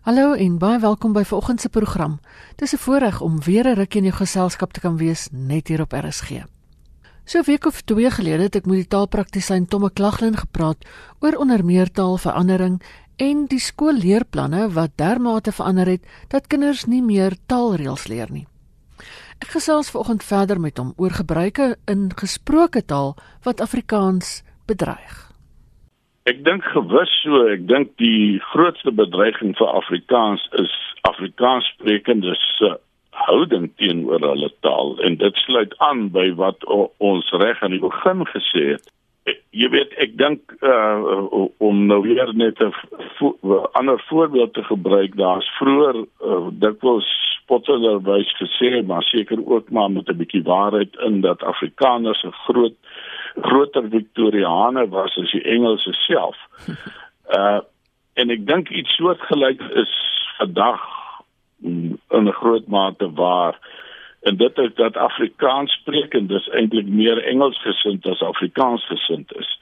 Hallo en baie welkom by vanoggend se program. Dis 'n voorreg om weer 'n ruk in jou geselskap te kan wees net hier op RSG. So 'n week of twee gelede het ek met die taalpraktisyn Tomme Klaglin gepraat oor onder meer taalverandering en die skoolleerplanne wat dermate verander het dat kinders nie meer taalreëls leer nie. Ek gesels vanoggend verder met hom oor gebruike in gesproke taal wat Afrikaans bedreig. Ek dink gewis so, ek dink die grootste bedreiging vir Afrikaans is Afrikaans sprekendes se houding teenoor hulle taal en dit sluit aan by wat ons reg aan die begin gesê het. Jy weet, ek dink uh, om nou weer net 'n vo ander voorbeeld te gebruik, daar's vroeër uh, dikwels spotterwys gesê, maar seker ook maar met 'n bietjie waarheid in dat Afrikaners 'n groot groter Victoriane was as die Engelse self. Uh en ek dink iets soortgelyk is vandag in 'n groot mate waar en dit is dat Afrikaans sprekendes eintlik meer Engels gesind as Afrikaans gesind is.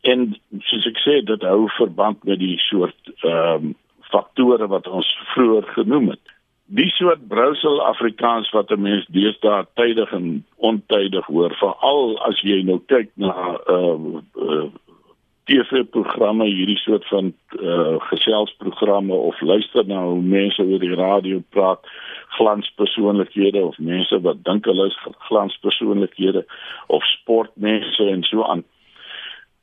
En soos ek sê, dit hou verband met die soort ehm um, faktore wat ons vroeër genoem het die soort brousel Afrikaans wat 'n mens deesdae tydig en ontydig hoor veral as jy nou kyk na uh, uh TV-programme hierdie soort van uh geselsprogramme of luister na hoe mense oor die radio praat glanspersoonlikhede of mense wat dink hulle is glanspersoonlikhede of sportmense en so aan.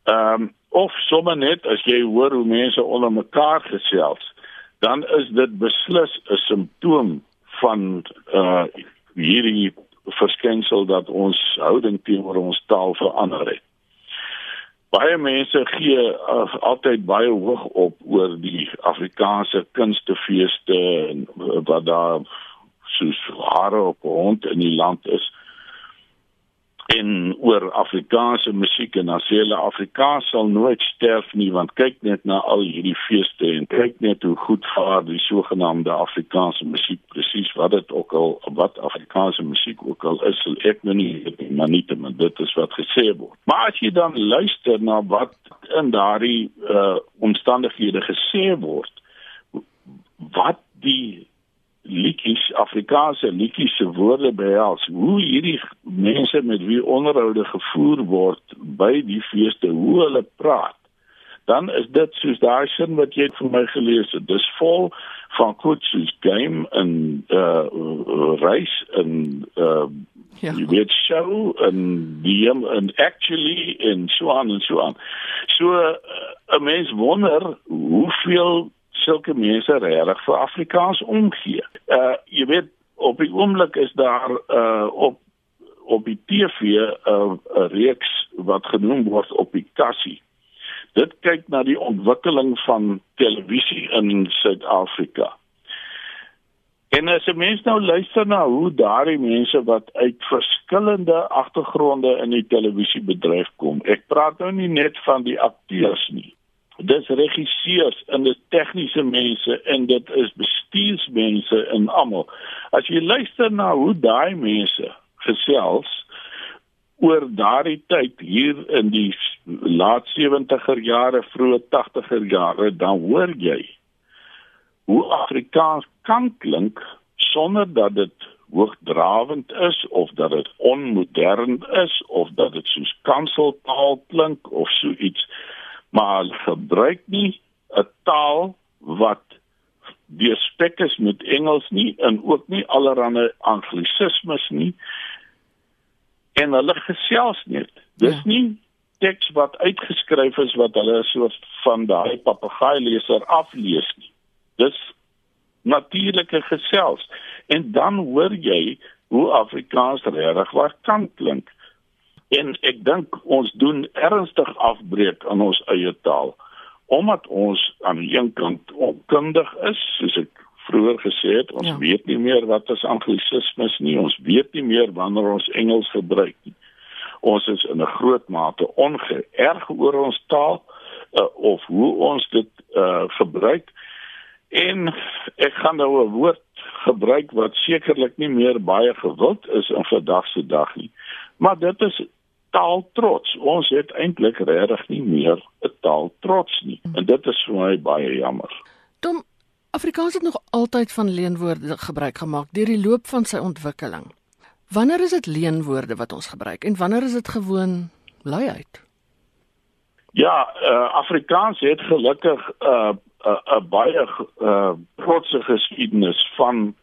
Ehm um, of sommer net as jy hoor hoe mense onder mekaar gesels dan is dit beslis 'n simptoom van uh hierdie verskynsel dat ons houding teenoor ons taal verander het. Baie mense gee uh, altyd baie hoog op oor die Afrikaanse kunstefeeste en uh, wat daar soos hare op rond in die land is en oor Afrikaanse musiek en as hulle Afrikaans sal nooit sterf nie want kyk net na al hierdie feeste en kyk net hoe goed vaar die sogenaamde Afrikaanse musiek. Presies wat dit ook al wat Afrikaanse musiek ook al is sal ek nou nie maar nie te maar dit is wat gesê word. Maar as jy dan luister na wat in daardie uh, omstandighede gesê word wat die liedjies Afrikaanse liedjies se woorde behels. Hoe hierdie mense met wie onderhoude gevoer word by die feeste hoe hulle praat dan is dit soos daai sin wat jy vir my gelees het. Dis vol van goed soos game en uh reis en uh ja. jy weet show en die en actually en so aan en so aan. So uh, 'n mens wonder hoeveel sulke mense regtig vir Afrikaans omgee. Uh jy weet op die oomblik is daar uh op op die TV 'n uh, reeks wat genoem word op die kassie. Dit kyk na die ontwikkeling van televisie in Suid-Afrika. En as jy mens nou luister na hoe daardie mense wat uit verskillende agtergronde in die televisiebedryf kom. Ek praat nou nie net van die akteurs nie dis regisseurs en dis tegniese mense en dit is bestuursmense en almal. As jy luister na hoe daai mense gesels oor daardie tyd hier in die laat 70er jare, vroeë 80er jare, dan hoor jy hoe Afrikaans kan klink sonder dat dit hoogdrawend is of dat dit onmodern is of dat dit soos kanseltaal klink of so iets maar gebruik nie 'n taal wat deurspek is met Engels nie en ook nie allerlei anglisismes nie. En hulle gesels net. Dis ja. nie teks wat uitgeskryf is wat hulle so van daai papegaai leser aflees nie. Dis natuurlike gesels. En dan hoor jy hoe Afrikaans regtig waar kan klink En ek dink ons doen ernstig afbreek aan ons eie taal omdat ons aan die een kant onkundig is, soos ek vroeër gesê het, ons ja. weet nie meer wat is anglisismes nie, ons weet nie meer wanneer ons Engels gebruik nie. Ons is in 'n groot mate ongeërg oor ons taal uh, of hoe ons dit uh, gebruik. En ek gaan nou 'n woord gebruik wat sekerlik nie meer baie gewild is in vandag se dag nie. Maar dit is taal trots. Ons het eintlik regtig nie meer 'n taal trots nie. En dit is vir my baie jammer. Tom, Afrikaans het nog altyd van leenwoorde gebruik gemaak deur die loop van sy ontwikkeling. Wanneer is dit leenwoorde wat ons gebruik en wanneer is dit gewoon luiheid? Ja, uh, Afrikaans het gelukkig 'n uh, 'n uh, uh, baie uh, grotse geskiedenis van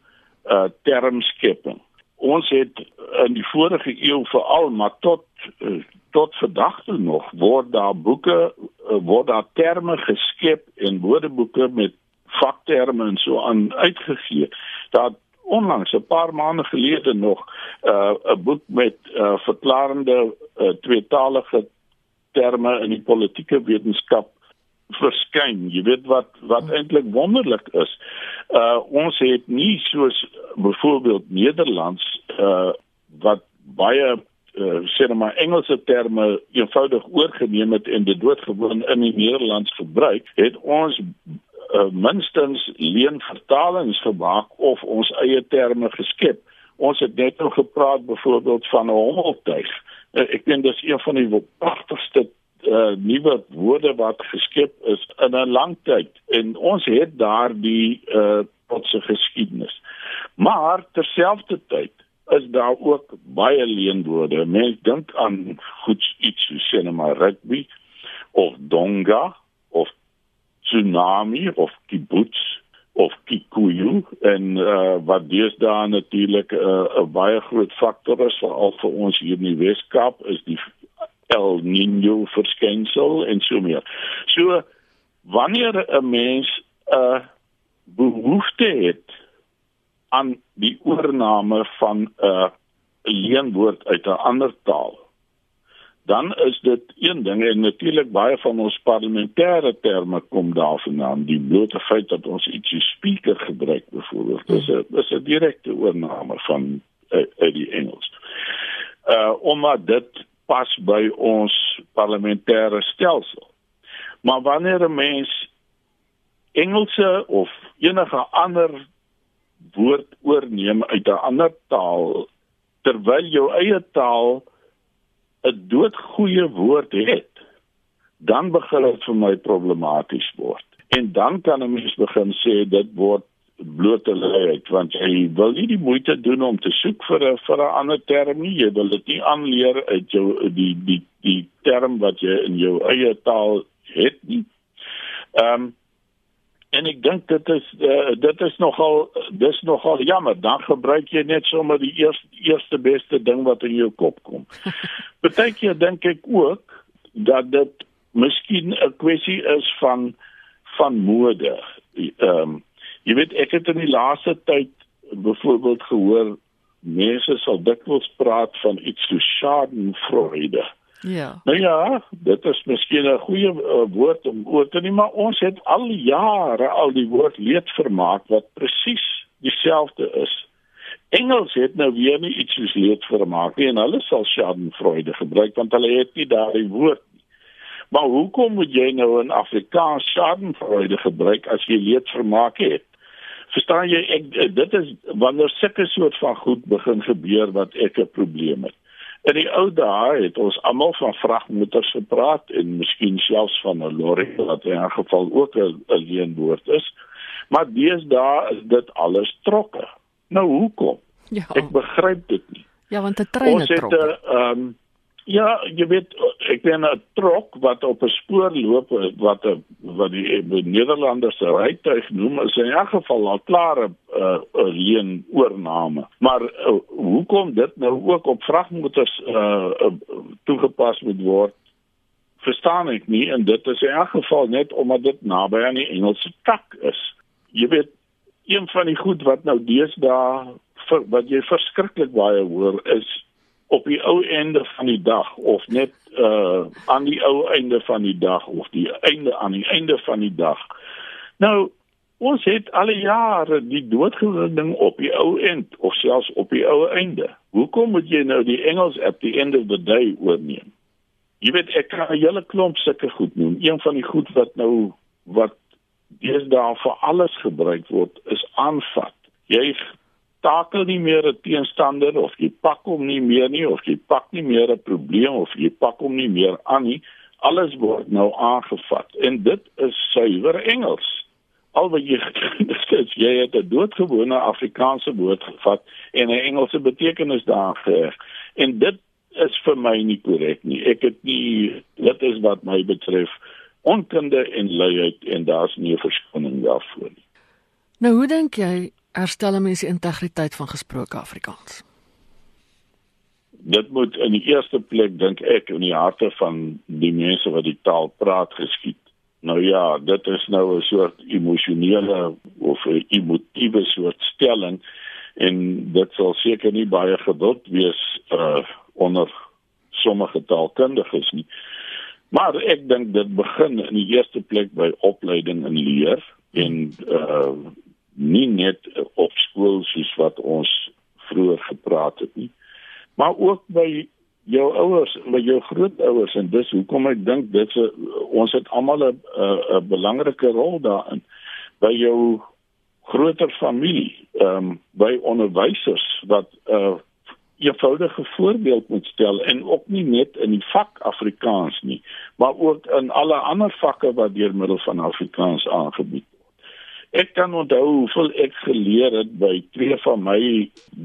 uh, termskepping. Ons het in die vorige eeu veral maar tot uh, tot vandag toe nog word daar boeke uh, word daar terme geskep in woordeboeke met vakterme en so aan uitgegee. Daar onlangs 'n paar maande gelede nog 'n uh, boek met uh, verklarende uh, tweetalige terme in die politieke wetenskap verskyn. Jy weet wat wat eintlik wonderlik is. Uh ons het nie soos byvoorbeeld Nederlands uh wat baie uh sê net maar Engelse terme eenvoudig oorgeneem het en dit doodgewoon in die Nederlands gebruik, het ons uh, minstens leen vertalings gemaak of ons eie terme geskep. Ons het net nou gepraat byvoorbeeld van 'n hommeltuig. Uh, ek dink dis een van die pragtigste uh, nuwe woorde wat geskep is in 'n lang tyd en ons het daardie uh, tot se geskiedenis. Maar terselfdertyd is daar ook baie leenwoorde. Mens dink aan goed iets so sê net maar rugby of donga of tsunami of kibbutz of kikuyu en uh, wat deesdae natuurlik 'n uh, baie groot faktor is veral vir ons hier in die Weskaap is die El Niño verskynsel en so meer. So wanneer 'n mens 'n uh, behoefte het aan die oorname van 'n uh, leenwoord uit 'n ander taal dan is dit een ding en natuurlik baie van ons parlementêre terme kom daarvandaan die blote feit dat ons ietsie speaker gebruik byvoorbeeld dis 'n dis 'n direkte oorname van uit uh, die Engels. Uh omdat dit pas by ons parlementêre stelsel. Maar wanneer 'n mens Engelse of enige ander woord oorneem uit 'n ander taal terwyl jou eie taal 'n doodgoeie woord het, dan begin dit vir my problematies word. En dan kan 'n mens begin sê dit word blote luiheid want jy wil nie die moeite doen om te soek vir 'n vir 'n ander term nie. Jy wil dit nie aanleer uit jou die die die term wat jy in jou eie taal het nie. Ehm um, en ek dink dit is uh, dit is nogal dis nogal jammer dan gebruik jy net sommer die eerste eerste beste ding wat in jou kop kom. Partykeer dink ek ook dat dit miskien 'n kwessie is van van mode. Ehm um, jy weet ek het in die laaste tyd byvoorbeeld gehoor mense sal dikwels praat van iets so schadenfreude. Ja. Nou ja, dit is miskien 'n goeie uh, woord om oor te neem, maar ons het al jare al die woord leedvermaak wat presies dieselfde is. Engels het nou weer nie iets soos leedvermaak nie en hulle sal schadenfreude gebruik want hulle het nie daardie woord nie. Maar hoekom moet jy nou in Afrikaans schadenfreude gebruik as jy leedvermaak het? Verstaan jy ek dit is wanneer sulke soort van goed begin gebeur wat ek 'n probleem het. In die ou dae het ons almal van vragmotors gepraat en miskien selfs van 'n lorry wat in 'n geval ook 'n leenwoord is. Maar deesdae is dit alles trokke. Nou hoekom? Ja. Ek begryp dit nie. Ja, want 'n trein het trokke. Ons het 'n ehm um, Ja, jy weet ek ben 'n trok wat op 'n spoor loop wat 'n wat die, die Nederlanders se rytuig noem is in 'n geval al klare 'n uh, uh, leen oorname. Maar uh, hoekom dit nou ook op vragmotors uh, uh, toegepas moet word verstaan ek nie en dit is in 'n geval net omdat dit naby aan die Engelse tak is. Jy weet een van die goed wat nou deesdae wat jy verskriklik baie hoor is op die ou einde van die dag of net uh aan die ou einde van die dag of die einde aan die einde van die dag. Nou ons het al jare die doodgewing op die ou end of selfs op die ou einde. Hoekom moet jy nou die Engels at the end of the day oorneem? Jy weet ek kan 'n hele klomp sulke goed noem. Een van die goed wat nou wat deesdae vir alles gebruik word is aanvat. Jy takel nie meer 'n teenstander of jy pak hom nie meer nie of jy pak nie meer 'n probleem of jy pak hom nie meer aan nie. Alles word nou aangevat en dit is suiwer Engels. al wat jy dis jy het 'n doodgewone Afrikaanse woord gevat en 'n Engelse betekenis daar geheg. En dit is vir my nie korrek nie. Ek het nie dit is wat my betref onkunde en luiheid en daar's nie 'n verskoning daarvoor nie. Nou hoe dink jy herstel mense integriteit van gesproke Afrikaans? Dit moet in die eerste plek dink ek in die harte van die mense wat die taal praat geskied. Nou ja, dit is nou 'n soort emosionele of 'n emotiewe soort stelling en dit sal seker nie baie geduld wees uh onder sommige taalkundiges nie. Maar ek dink dit begin in die eerste plek by opleiding en leer en uh nie net op skool soos wat ons vroeër gepraat het nie, maar ook by jou ouers, by jou grootouers. En dis hoekom ek dink dit se ons het almal 'n 'n belangrike rol daarin. By jou groter familie, ehm um, by onderwysers wat 'n uh, eenvoudige voorbeeld moet stel en ook nie net in die vak Afrikaans nie, maar ook in alle ander vakke wat deur middel van Afrikaans aangebied Ek kan onthou hoeveel ek geleer het by twee van my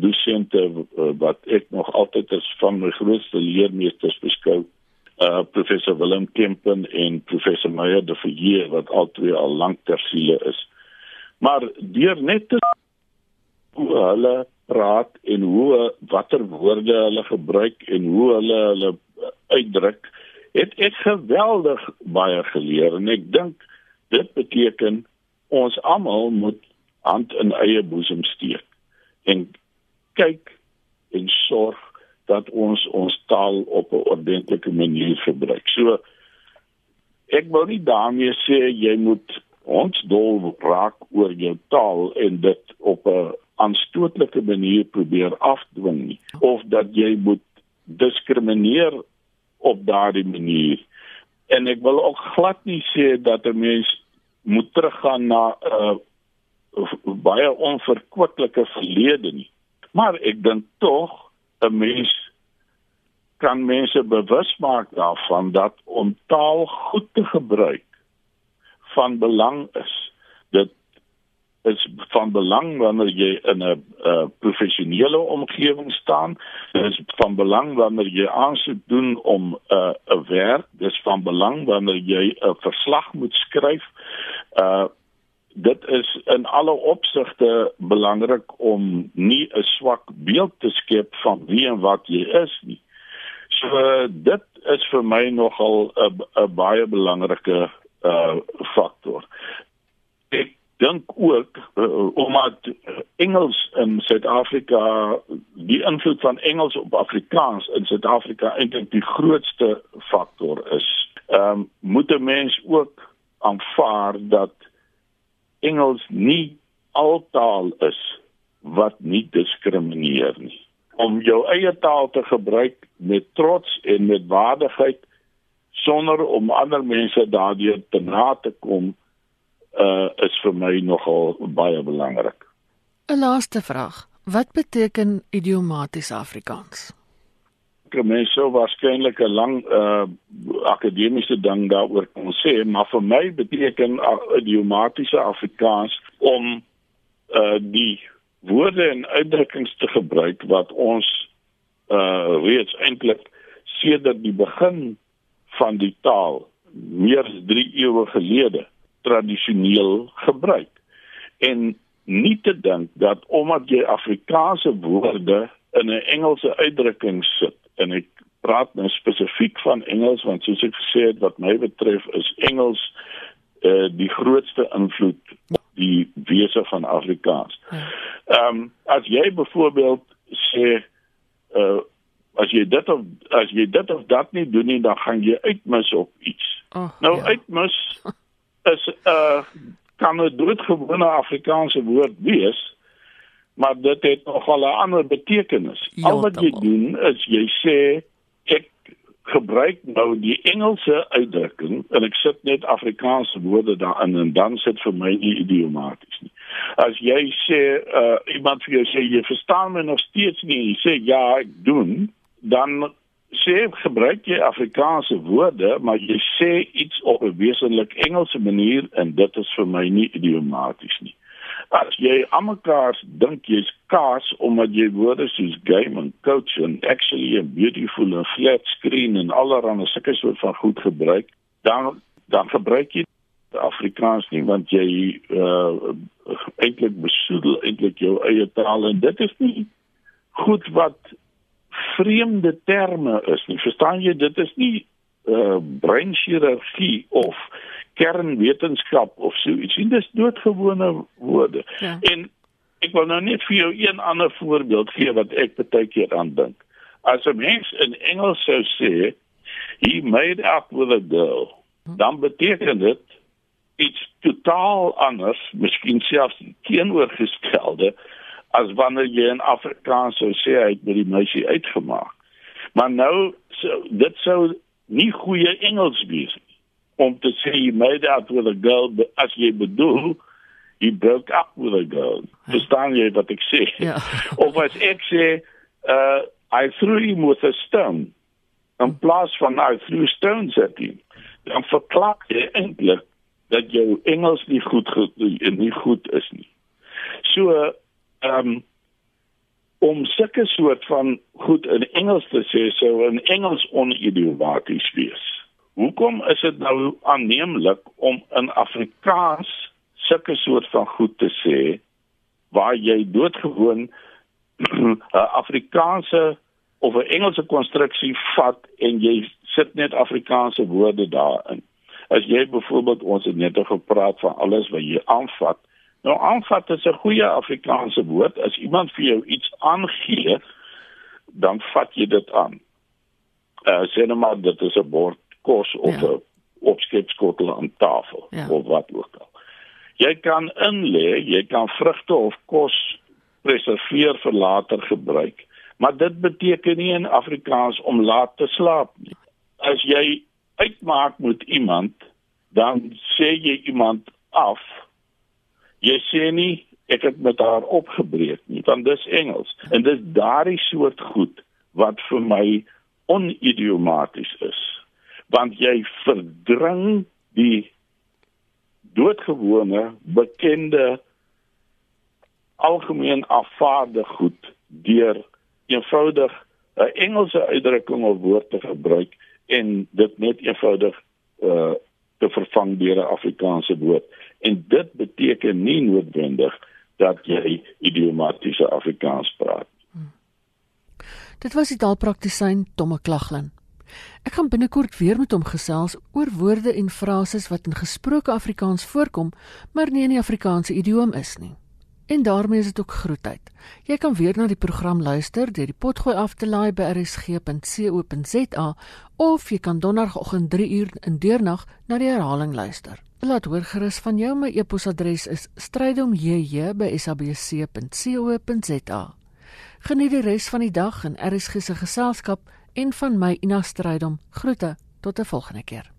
dosente eh, wat ek nog altyd as van my grootste leermeesters beskou. Uh professor Willem Kempen en professor Meyer de Villiers wat albei al lank ter siele is. Maar deur net te hoe hulle praat en hoe watter woorde hulle gebruik en hoe hulle hulle uitdruk, het ek geweldig baie geleer en ek dink dit beteken ons almal moet hand in eie boesem steek en kyk en sorg dat ons ons taal op 'n ordentlike manier gebruik. So ek wil nie daarmee sê jy moet ons dol raak oor jou taal en dit op 'n aanstootlike manier probeer afdwing nie of dat jy moet diskrimineer op daardie manier. En ek wil ook glad nie sê dat 'n mens moet teruggaan na 'n uh, baie onverkwikkelike verlede nie. Maar ek dink tog 'n mens kan mense bewus maak daarvan dat om taal goed te gebruik van belang is. Dit is van belang wanneer jy in 'n uh, professionele omgewing staan. Dit is van belang wanneer jy aansoek doen om 'n uh, werk. Dit is van belang wanneer jy 'n verslag moet skryf. Uh dit is in alle opsigte belangrik om nie 'n swak beeld te skep van wie en wat jy is nie. So uh, dit is vir my nogal 'n baie belangrike uh faktor. Ek dink ook uh, omdat Engels in Suid-Afrika die invloed van Engels op Afrikaans in Suid-Afrika eintlik die grootste faktor is. Ehm um, moet 'n mens ook aanvaar dat Engels nie altaal is wat nie diskrimineer nie. Om jou eie taal te gebruik met trots en met waardigheid sonder om ander mense daardeur te na te kom uh is vir my nogal baie belangrik. 'n Laaste vraag. Wat beteken idiomaties Afrikaans? Ek mens sou waarskynlik 'n lang uh akademiese ding daaroor kon sê, maar vir my beteken uh, idiomatiese Afrikaans om uh die woorde en uitdrukkings te gebruik wat ons uh reeds eintlik sedert die begin van die taal meer as 3 eeue gelede tradisioneel gebruik. En nie te dink dat omdat jy Afrikaanse woorde in 'n Engelse uitdrukking sit en ek praat nou spesifiek van Engels want soos ek gesê het wat my betref is Engels uh die grootste invloed op die wese van Afrikaans. Ja. Ehm um, as jy byvoorbeeld sê uh as jy dit of as jy dit of dat nie doen nie dan gaan jy uitmis op iets. Oh, nou ja. uitmis is 'n uh, kan 'n doodgewone Afrikaanse woord wees, maar dit het nogal 'n ander betekenis. Ja, Al wat jy doen is jy sê ek gebruik nou die Engelse uitdrukking en ek sit net Afrikaanse woorde daarin en dan sit vir my nie idiomaties nie. As jy sê uh, iemand vir jou sê jy verstaan my nog steeds nie, jy sê ja, ek doen, dan sê gebruik jy Afrikaanse woorde, maar jy sê iets op 'n wesentlik Engelse manier en dit is vir my nie idiomaties nie. As jy almekaar dink jy's kaas omdat jy woorde soos game en coach en actually and beautiful en flat screen en allerlei sulke soort van goed gebruik, dan dan gebruik jy Afrikaans nie want jy uh eintlik besoedel eintlik jou eie taal en dit is nie goed wat vreemde terme is nie. Verstaan jy dit is nie uh breinchirurgie of kernwetenskap of so iets nie. Dis doodgewone woorde. Ja. En ek wil nou net vir jou een ander voorbeeld gee wat ek baie keer aan dink. As 'n mens in Engels sou sê he made up with a girl, dan beteken dit iets totaal anders, miskien selfs teenoorgestelde as wanneer jy in Afrikaans sou sê hy het met die meisie uitgemaak. Maar nou so dit sou nie goeie Engels wees nie om te sê he made out with a girl as jy bedoel he broke up with a girl. Verstaan jy wat ek sê? Ja. of as ek sê uh I threw him with a stone. En plaas van I threw stones at him. Dan verklak jy eintlik dat jou Engels nie goed nie goed is nie. So ehm um, om sulke soort van goed in Engels te sê sou in Engels onidiomaties wees. Hoekom is dit nou aanneemlik om in Afrikaans sulke soort van goed te sê waar jy doodgewoon 'n Afrikaanse of 'n Engelse konstruksie vat en jy sit net Afrikaanse woorde daarin. As jy byvoorbeeld ons het net gepraat van alles wat jy aanvat Nou aanvat is 'n goeie Afrikaanse woord. As iemand vir jou iets aangee, dan vat jy dit aan. Uh, sê nou maar dit is 'n bord kos of 'n ja. opskepskotel aan tafel ja. of wat ook al. Jy kan inlê, jy kan vrugte of kos preserveer vir later gebruik. Maar dit beteken nie in Afrikaans om laat te slaap nie. As jy uitmaak met iemand, dan sê jy iemand af jy sê nie ek het met haar opgebreek nie want dis Engels. En dis daardie soort goed wat vir my onidiomaties is. Want jy verdring die doodgewone bekende algemeen afvaarde goed deur eenvoudig 'n Engelse uitdrukking of woord te gebruik en dit net eenvoudig uh te vervang deur 'n Afrikaanse woord en dit beteken nie noodwendig dat jy idiomatiese Afrikaans praat. Hmm. Dit was die taalpraktisyn Tomme Klaglin. Ek gaan binnekort weer met hom gesels oor woorde en frases wat in gesproke Afrikaans voorkom, maar nie in die Afrikaanse idioom is nie. En daarmee is dit ook groetheid. Jy kan weer na die program luister deur die potgooi af te laai by rsg.co.za of jy kan donderdagoggend 3 uur in deernag na die herhaling luister. Laat hoor gerus van jou my e-posadres is strydomjj@sabc.co.za. Geniet die res van die dag in RSG se geselskap en van my Ina Strydom. Groete tot 'n volgende keer.